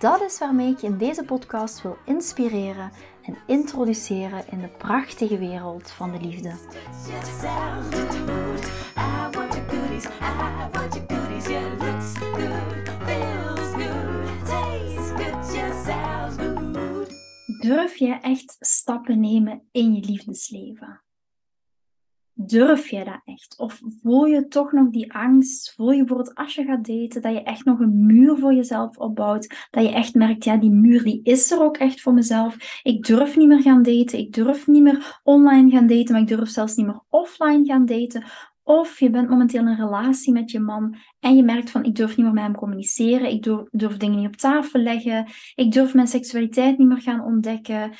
Dat is waarmee ik je in deze podcast wil inspireren en introduceren in de prachtige wereld van de liefde. Durf je echt stappen nemen in je liefdesleven? Durf je dat echt? Of voel je toch nog die angst? Voel je bijvoorbeeld als je gaat daten dat je echt nog een muur voor jezelf opbouwt? Dat je echt merkt, ja, die muur die is er ook echt voor mezelf. Ik durf niet meer gaan daten. Ik durf niet meer online gaan daten, maar ik durf zelfs niet meer offline gaan daten. Of je bent momenteel in een relatie met je man en je merkt van ik durf niet meer met hem communiceren, ik durf, durf dingen niet op tafel leggen, ik durf mijn seksualiteit niet meer gaan ontdekken,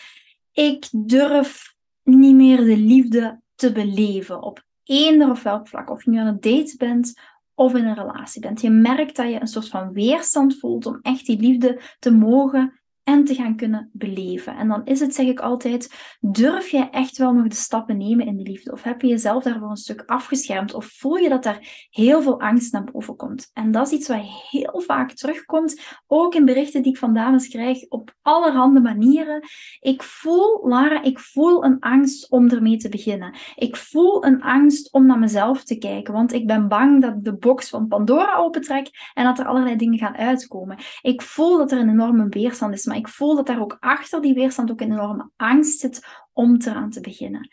ik durf niet meer de liefde te beleven op eender of welk vlak. Of je nu aan het daten bent of in een relatie bent. Je merkt dat je een soort van weerstand voelt om echt die liefde te mogen en te gaan kunnen beleven. En dan is het, zeg ik altijd, durf jij echt wel nog de stappen nemen in de liefde? Of heb je jezelf daarvoor een stuk afgeschermd? Of voel je dat daar heel veel angst naar boven komt? En dat is iets wat heel vaak terugkomt, ook in berichten die ik van dames krijg, op allerhande manieren. Ik voel, Lara, ik voel een angst om ermee te beginnen. Ik voel een angst om naar mezelf te kijken, want ik ben bang dat de box van Pandora opentrek en dat er allerlei dingen gaan uitkomen. Ik voel dat er een enorme weerstand is, maar ik voel dat daar ook achter die weerstand ook een enorme angst zit om eraan te beginnen.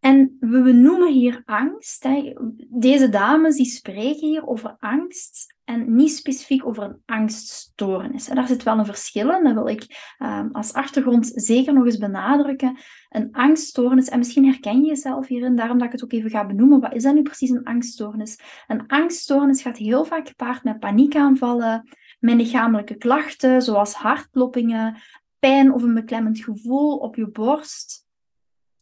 En we noemen hier angst. Deze dames die spreken hier over angst en niet specifiek over een angststoornis. En daar zit wel een verschil in. Dat wil ik ehm, als achtergrond zeker nog eens benadrukken. Een angststoornis, en misschien herken je jezelf hierin, daarom dat ik het ook even ga benoemen. Wat is dat nu precies een angststoornis? Een angststoornis gaat heel vaak gepaard met paniekaanvallen, met lichamelijke klachten, zoals hartkloppingen, pijn of een beklemmend gevoel op je borst.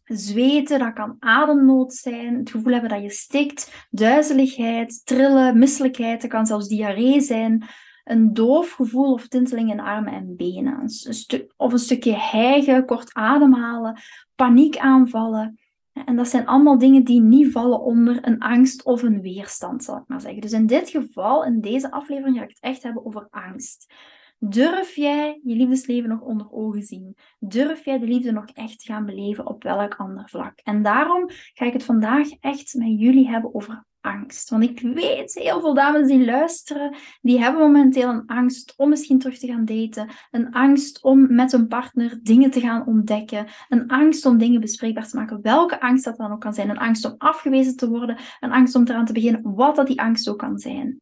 Zweten, dat kan ademnood zijn, het gevoel hebben dat je stikt, duizeligheid, trillen, misselijkheid, dat kan zelfs diarree zijn, een doof gevoel of tinteling in armen en benen, een of een stukje hijgen, kort ademhalen, paniekaanvallen. En dat zijn allemaal dingen die niet vallen onder een angst of een weerstand, zal ik maar zeggen. Dus in dit geval, in deze aflevering, ga ik het echt hebben over angst. Durf jij je liefdesleven nog onder ogen zien? Durf jij de liefde nog echt gaan beleven op welk ander vlak? En daarom ga ik het vandaag echt met jullie hebben over angst. Want ik weet, heel veel dames die luisteren, die hebben momenteel een angst om misschien terug te gaan daten. Een angst om met een partner dingen te gaan ontdekken. Een angst om dingen bespreekbaar te maken. Welke angst dat dan ook kan zijn. Een angst om afgewezen te worden. Een angst om eraan te beginnen. Wat dat die angst ook kan zijn.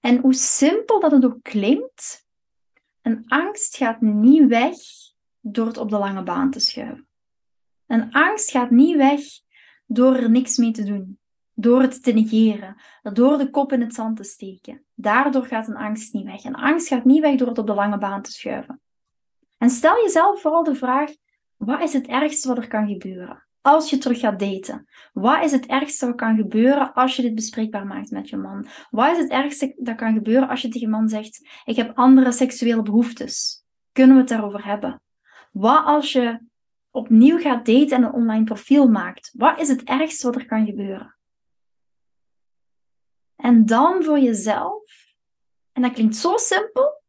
En hoe simpel dat het ook klinkt, een angst gaat niet weg door het op de lange baan te schuiven. Een angst gaat niet weg door er niks mee te doen, door het te negeren, door de kop in het zand te steken. Daardoor gaat een angst niet weg. Een angst gaat niet weg door het op de lange baan te schuiven. En stel jezelf vooral de vraag: wat is het ergste wat er kan gebeuren? als je terug gaat daten? Wat is het ergste wat kan gebeuren als je dit bespreekbaar maakt met je man? Wat is het ergste dat kan gebeuren als je tegen je man zegt: Ik heb andere seksuele behoeftes? Kunnen we het daarover hebben? Wat als je opnieuw gaat daten en een online profiel maakt? Wat is het ergste wat er kan gebeuren? En dan voor jezelf, en dat klinkt zo simpel,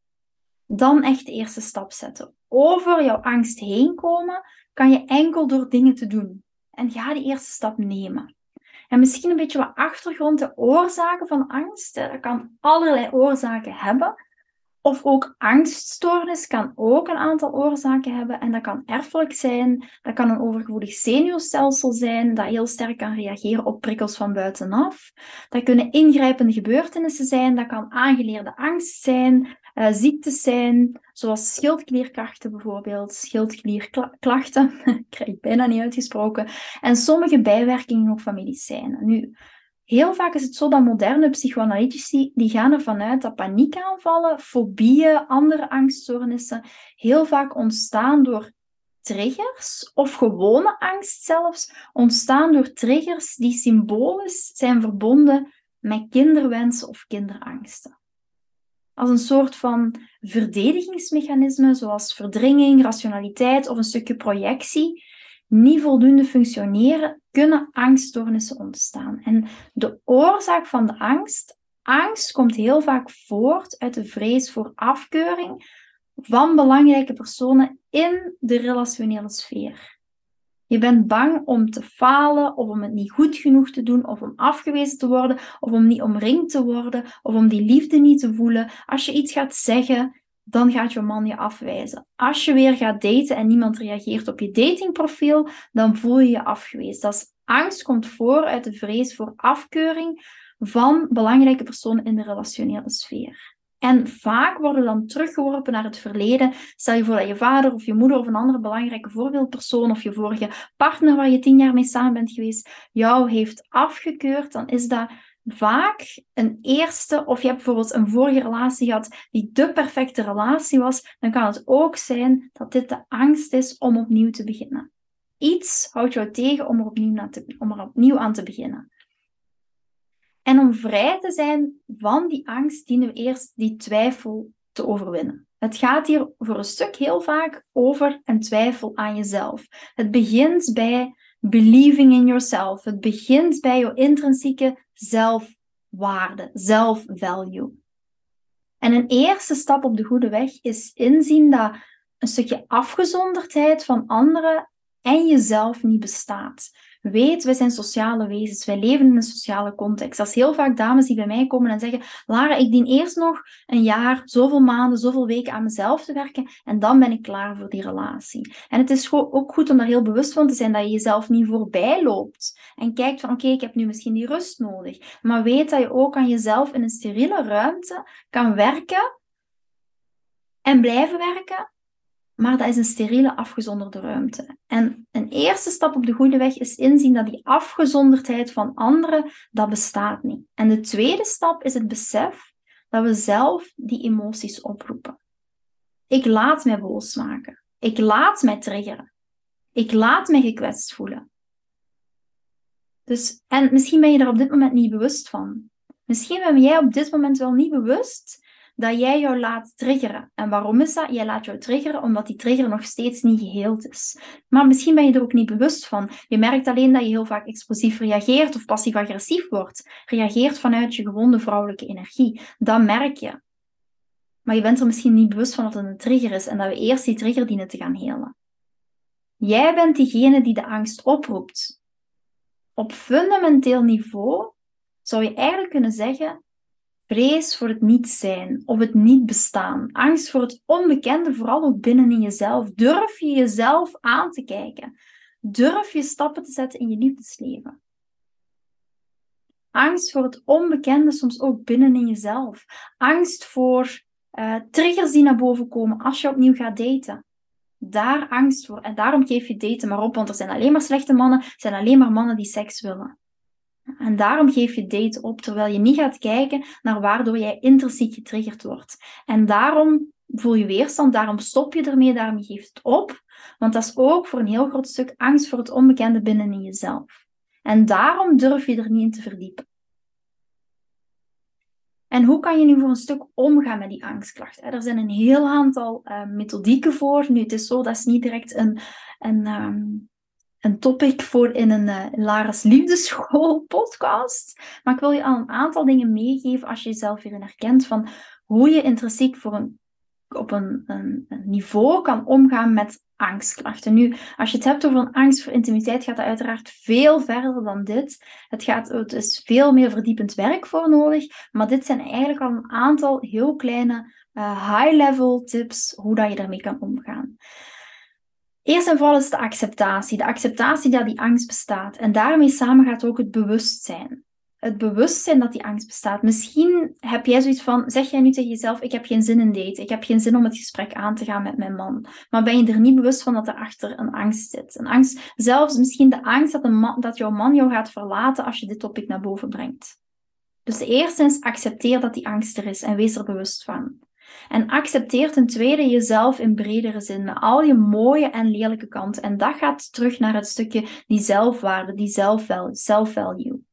dan echt de eerste stap zetten. Over jouw angst heen komen kan je enkel door dingen te doen. En ga die eerste stap nemen. En misschien een beetje wat achtergrond, de oorzaken van angst. Dat kan allerlei oorzaken hebben. Of ook angststoornis kan ook een aantal oorzaken hebben. En dat kan erfelijk zijn. Dat kan een overgevoelig zenuwstelsel zijn dat heel sterk kan reageren op prikkels van buitenaf. Dat kunnen ingrijpende gebeurtenissen zijn. Dat kan aangeleerde angst zijn uh, ziektes zijn, zoals schildklierkrachten bijvoorbeeld, schildklierklachten, krijg ik bijna niet uitgesproken, en sommige bijwerkingen van medicijnen. Nu, heel vaak is het zo dat moderne psychoanalytici, die gaan ervan uit dat paniekaanvallen, fobieën, andere angststoornissen heel vaak ontstaan door triggers, of gewone angst zelfs, ontstaan door triggers die symbolisch zijn verbonden met kinderwensen of kinderangsten. Als een soort van verdedigingsmechanisme, zoals verdringing, rationaliteit of een stukje projectie, niet voldoende functioneren, kunnen angststoornissen ontstaan. En de oorzaak van de angst, angst komt heel vaak voort uit de vrees voor afkeuring van belangrijke personen in de relationele sfeer. Je bent bang om te falen, of om het niet goed genoeg te doen, of om afgewezen te worden, of om niet omringd te worden, of om die liefde niet te voelen. Als je iets gaat zeggen, dan gaat je man je afwijzen. Als je weer gaat daten en niemand reageert op je datingprofiel, dan voel je je afgewezen. Dat is, angst komt voor uit de vrees voor afkeuring van belangrijke personen in de relationele sfeer. En vaak worden dan teruggeworpen naar het verleden. Stel je voor dat je vader of je moeder of een andere belangrijke voorbeeldpersoon of je vorige partner waar je tien jaar mee samen bent geweest, jou heeft afgekeurd, dan is dat vaak een eerste, of je hebt bijvoorbeeld een vorige relatie gehad die de perfecte relatie was, dan kan het ook zijn dat dit de angst is om opnieuw te beginnen. Iets houdt jou tegen om er opnieuw, om er opnieuw aan te beginnen. En om vrij te zijn van die angst, dienen we eerst die twijfel te overwinnen. Het gaat hier voor een stuk heel vaak over een twijfel aan jezelf. Het begint bij believing in yourself. Het begint bij jouw intrinsieke zelfwaarde, zelfvalue. En een eerste stap op de goede weg is inzien dat een stukje afgezonderdheid van anderen en jezelf niet bestaat. Weet, wij zijn sociale wezens. Wij leven in een sociale context. Dat is heel vaak dames die bij mij komen en zeggen: Lara, ik dien eerst nog een jaar, zoveel maanden, zoveel weken aan mezelf te werken. En dan ben ik klaar voor die relatie. En het is ook goed om daar heel bewust van te zijn dat je jezelf niet voorbij loopt. En kijkt van: Oké, ik heb nu misschien die rust nodig. Maar weet dat je ook aan jezelf in een steriele ruimte kan werken en blijven werken maar dat is een steriele, afgezonderde ruimte. En een eerste stap op de goede weg is inzien dat die afgezonderdheid van anderen, dat bestaat niet. En de tweede stap is het besef dat we zelf die emoties oproepen. Ik laat mij boos maken. Ik laat mij triggeren. Ik laat mij gekwetst voelen. Dus, en misschien ben je er op dit moment niet bewust van. Misschien ben jij op dit moment wel niet bewust dat jij jou laat triggeren. En waarom is dat? Jij laat jou triggeren omdat die trigger nog steeds niet geheeld is. Maar misschien ben je er ook niet bewust van. Je merkt alleen dat je heel vaak explosief reageert of passief-agressief wordt. Reageert vanuit je gewonde vrouwelijke energie. Dat merk je. Maar je bent er misschien niet bewust van dat het een trigger is en dat we eerst die trigger dienen te gaan helen. Jij bent diegene die de angst oproept. Op fundamenteel niveau zou je eigenlijk kunnen zeggen Vrees voor het niet zijn of het niet bestaan. Angst voor het onbekende, vooral ook binnen in jezelf. Durf je jezelf aan te kijken. Durf je stappen te zetten in je liefdesleven. Angst voor het onbekende, soms ook binnen in jezelf. Angst voor uh, triggers die naar boven komen als je opnieuw gaat daten. Daar angst voor. En daarom geef je daten maar op, want er zijn alleen maar slechte mannen. Er zijn alleen maar mannen die seks willen. En daarom geef je date op, terwijl je niet gaat kijken naar waardoor jij intrinsiek getriggerd wordt. En daarom voel je weerstand, daarom stop je ermee, daarom geef je het op. Want dat is ook voor een heel groot stuk angst voor het onbekende binnen in jezelf. En daarom durf je er niet in te verdiepen. En hoe kan je nu voor een stuk omgaan met die angstklachten? Er zijn een heel aantal uh, methodieken voor. Nu, het is zo, dat is niet direct een, een, ehm, een topic voor in een uh, Lara's Liefdeschool podcast. Maar ik wil je al een aantal dingen meegeven als je jezelf hierin herkent van hoe je intrinsiek voor een, op een, een, niveau kan omgaan met angstklachten. Nu, als je het hebt over een angst voor intimiteit, gaat dat uiteraard veel verder dan dit. Het, gaat, het is veel meer verdiepend werk voor nodig, maar dit zijn eigenlijk al een aantal heel kleine uh, high-level tips hoe dat je daarmee kan omgaan. Eerst en vooral is de acceptatie. De acceptatie dat die angst bestaat. En daarmee samen gaat ook het bewustzijn. het bewustzijn dat die angst bestaat. Misschien heb jij zoiets van, zeg jij nu tegen jezelf, ik heb geen zin in daten, ik heb geen zin om het gesprek aan te gaan met mijn man. Maar ben je er niet bewust van dat er achter een angst zit? Een angst, zelfs misschien de angst dat, een man, dat jouw man jou gaat verlaten als je dit topic naar boven brengt. Dus de eerste is accepteer dat die angst er is en wees er bewust van. En accepteer ten tweede jezelf in bredere zin, met al je mooie en lelijke kanten. En dat gaat terug naar het stukje die zelfwaarde, die self-value.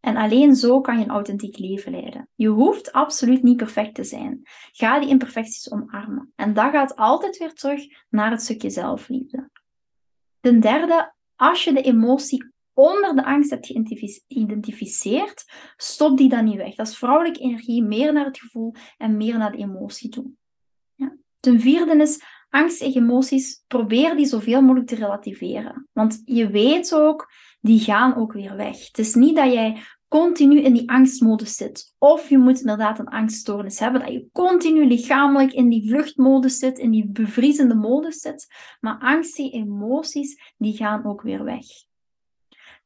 En alleen zo kan je een authentiek leven leiden. Je hoeft absoluut niet perfect te zijn. Ga die imperfecties omarmen. En dat gaat altijd weer terug naar het stukje zelfliefde. Ten derde, als je de emotie onder de angst hebt geïdentificeerd, stop die dan niet weg. Dat is vrouwelijke energie, meer naar het gevoel en meer naar de emotie toe. Ja. Ten vierde is angst en emoties, probeer die zoveel mogelijk te relativeren. Want je weet ook, die gaan ook weer weg. Het is niet dat jij continu in die angstmodus zit. Of je moet inderdaad een angststoornis hebben, dat je continu lichamelijk in die vluchtmodus zit, in die bevriezende modus zit. Maar angst en emoties, die gaan ook weer weg.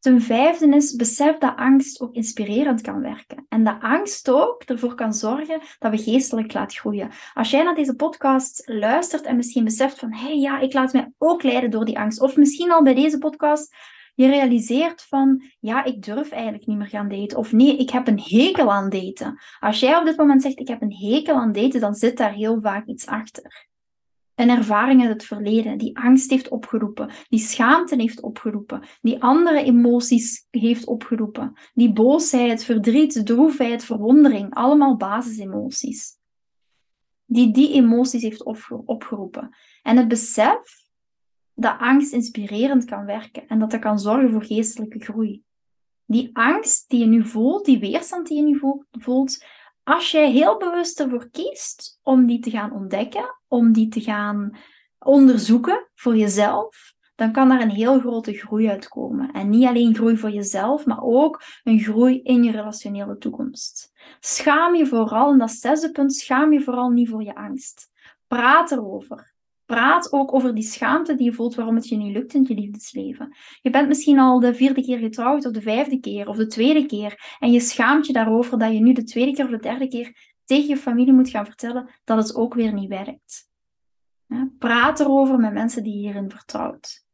Ten vijfde is, besef dat angst ook inspirerend kan werken. En dat angst ook ervoor kan zorgen dat we geestelijk laten groeien. Als jij naar deze podcast luistert en misschien beseft van, hé hey, ja, ik laat mij ook leiden door die angst. Of misschien al bij deze podcast je realiseert van, ja, ik durf eigenlijk niet meer gaan daten. Of nee, ik heb een hekel aan daten. Als jij op dit moment zegt, ik heb een hekel aan daten, dan zit daar heel vaak iets achter een ervaring uit het verleden die angst heeft opgeroepen, die schaamte heeft opgeroepen, die andere emoties heeft opgeroepen, die boosheid, verdriet, droefheid, verwondering, allemaal basisemoties. Die die emoties heeft opgeroepen. En het besef dat angst inspirerend kan werken en dat dat kan zorgen voor geestelijke groei. Die angst die je nu voelt, die weerstand die je nu voelt, als jij heel bewust ervoor kiest om die te gaan ontdekken, om die te gaan onderzoeken voor jezelf, dan kan daar een heel grote groei uitkomen. En niet alleen groei voor jezelf, maar ook een groei in je relationele toekomst. Schaam je vooral, en dat zesde punt, schaam je vooral niet voor je angst. Praat erover. Praat ook over die schaamte die je voelt waarom het je niet lukt in je liefdesleven. Je bent misschien al de vierde keer getrouwd, of de vijfde keer, of de tweede keer. En je schaamt je daarover dat je nu de tweede keer of de derde keer tegen je familie moet gaan vertellen dat het ook weer niet werkt. Praat erover met mensen die je hierin vertrouwt.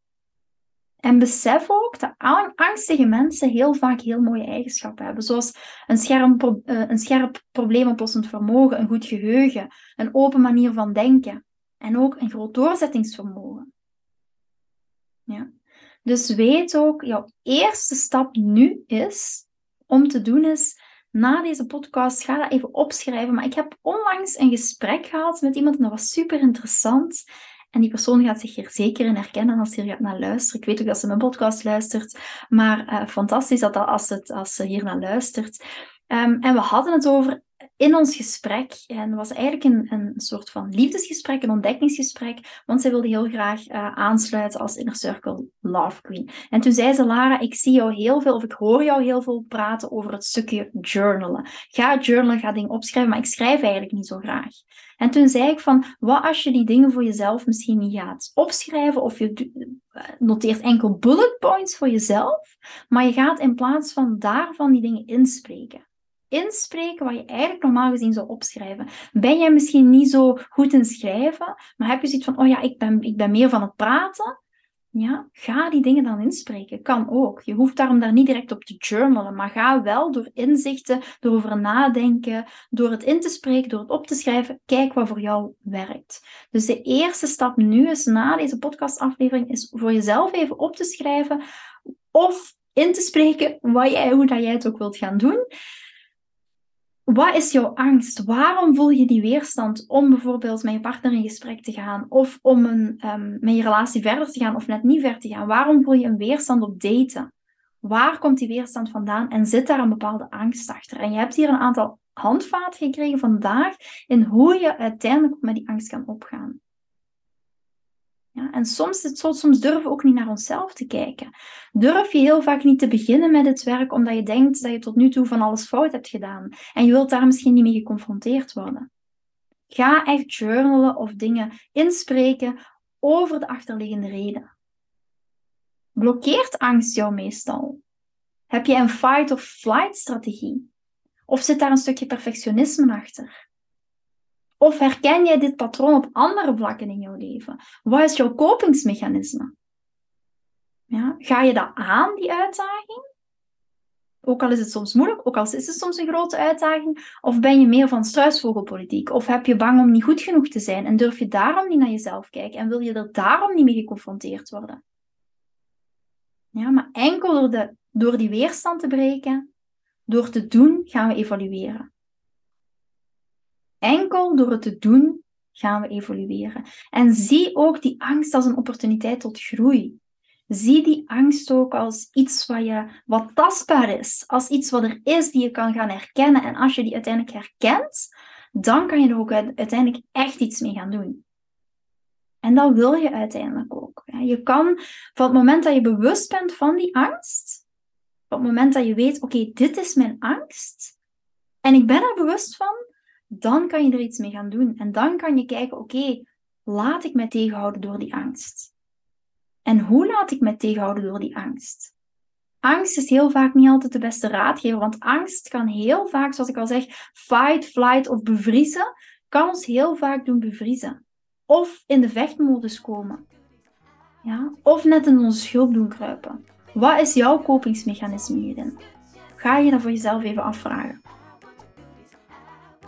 En besef ook dat angstige mensen heel vaak heel mooie eigenschappen hebben, zoals een scherp, eh, een scherp probleemoplossend vermogen, een goed geheugen, een open manier van denken. En ook een groot doorzettingsvermogen. Ja. Dus weet ook, jouw eerste stap nu is, om te doen is, na deze podcast, ga dat even opschrijven. Maar ik heb onlangs een gesprek gehad met iemand en dat was super interessant. En die persoon gaat zich hier zeker in herkennen als ze hier gaat naar luisteren. Ik weet ook dat ze mijn podcast luistert, maar uh, fantastisch dat, dat als, het, als ze hier naar luistert. Um, en we hadden het over in ons gesprek, en was eigenlijk een, een soort van liefdesgesprek, een ontdekkingsgesprek, want zij wilde heel graag uh, aansluiten als Inner Circle Love Queen. En toen zei ze, Lara, ik zie jou heel veel, of ik hoor jou heel veel praten over het stukje journalen. Ga journalen, ga dingen opschrijven, maar ik schrijf eigenlijk niet zo graag. En toen zei ik van, wat als je die dingen voor jezelf misschien niet gaat opschrijven, of je eh, noteert enkel bullet points voor jezelf, maar je gaat in plaats van daarvan die dingen inspreken inspreken wat je eigenlijk normaal gezien zou opschrijven. Ben jij misschien niet zo goed in schrijven, maar heb je zoiets van, oh ja, ik ben, ik ben meer van het praten? Ja, ga die dingen dan inspreken. Kan ook. Je hoeft daarom daar niet direct op te journalen, maar ga wel door inzichten, door over nadenken, door het in te spreken, door het op te schrijven, kijk wat voor jou werkt. Dus de eerste stap nu is, na deze podcastaflevering, is voor jezelf even op te schrijven of in te spreken wat jij, hoe dat jij het ook wilt gaan doen. Wat is jouw angst? Waarom voel je die weerstand om bijvoorbeeld met je partner in gesprek te gaan of om een, um, met je relatie verder te gaan of net niet verder te gaan? Waarom voel je een weerstand op daten? Waar komt die weerstand vandaan en zit daar een bepaalde angst achter? En je hebt hier een aantal handvaten gekregen vandaag in hoe je uiteindelijk met die angst kan opgaan. En soms, soms durven we ook niet naar onszelf te kijken. Durf je heel vaak niet te beginnen met het werk omdat je denkt dat je tot nu toe van alles fout hebt gedaan. En je wilt daar misschien niet mee geconfronteerd worden. Ga echt journalen of dingen inspreken over de achterliggende reden. Blokkeert angst jou meestal? Heb je een fight of flight strategie? Of zit daar een stukje perfectionisme achter? Of herken jij dit patroon op andere vlakken in jouw leven? Wat is jouw kopingsmechanisme? Ja, ga je dat aan, die uitdaging? Ook al is het soms moeilijk, ook al is het soms een grote uitdaging, of ben je meer van struisvogelpolitiek? Of heb je bang om niet goed genoeg te zijn en durf je daarom niet naar jezelf kijken en wil je er daarom niet mee geconfronteerd worden? Ja, maar enkel door, die weerstand te breken, door te doen, gaan we evalueren. Enkel door het te doen, gaan we evolueren. En zie ook die angst als een opportuniteit tot groei. Zie die angst ook als iets wat, je, wat tastbaar is, als iets wat er is die je kan gaan herkennen. En als je die uiteindelijk herkent, dan kan je er ook uiteindelijk echt iets mee gaan doen. En dat wil je uiteindelijk ook. Je kan van het moment dat je bewust bent van die angst, op het moment dat je weet, oké, dit is mijn angst, en ik ben er bewust van, dan kan je er iets mee gaan doen. En dan kan je kijken, oké, laat ik mij tegenhouden door die angst. En hoe laat ik me tegenhouden door die angst? Angst is heel vaak niet altijd de beste raadgever, want angst kan heel vaak, zoals ik al zeg, fight, flight of bevriezen, kan ons heel vaak doen bevriezen. Of in de vechtmodus komen. Ja? Of net in onze schulp doen kruipen. Wat is jouw kopingsmechanisme hierin? Ga je dat voor jezelf even afvragen.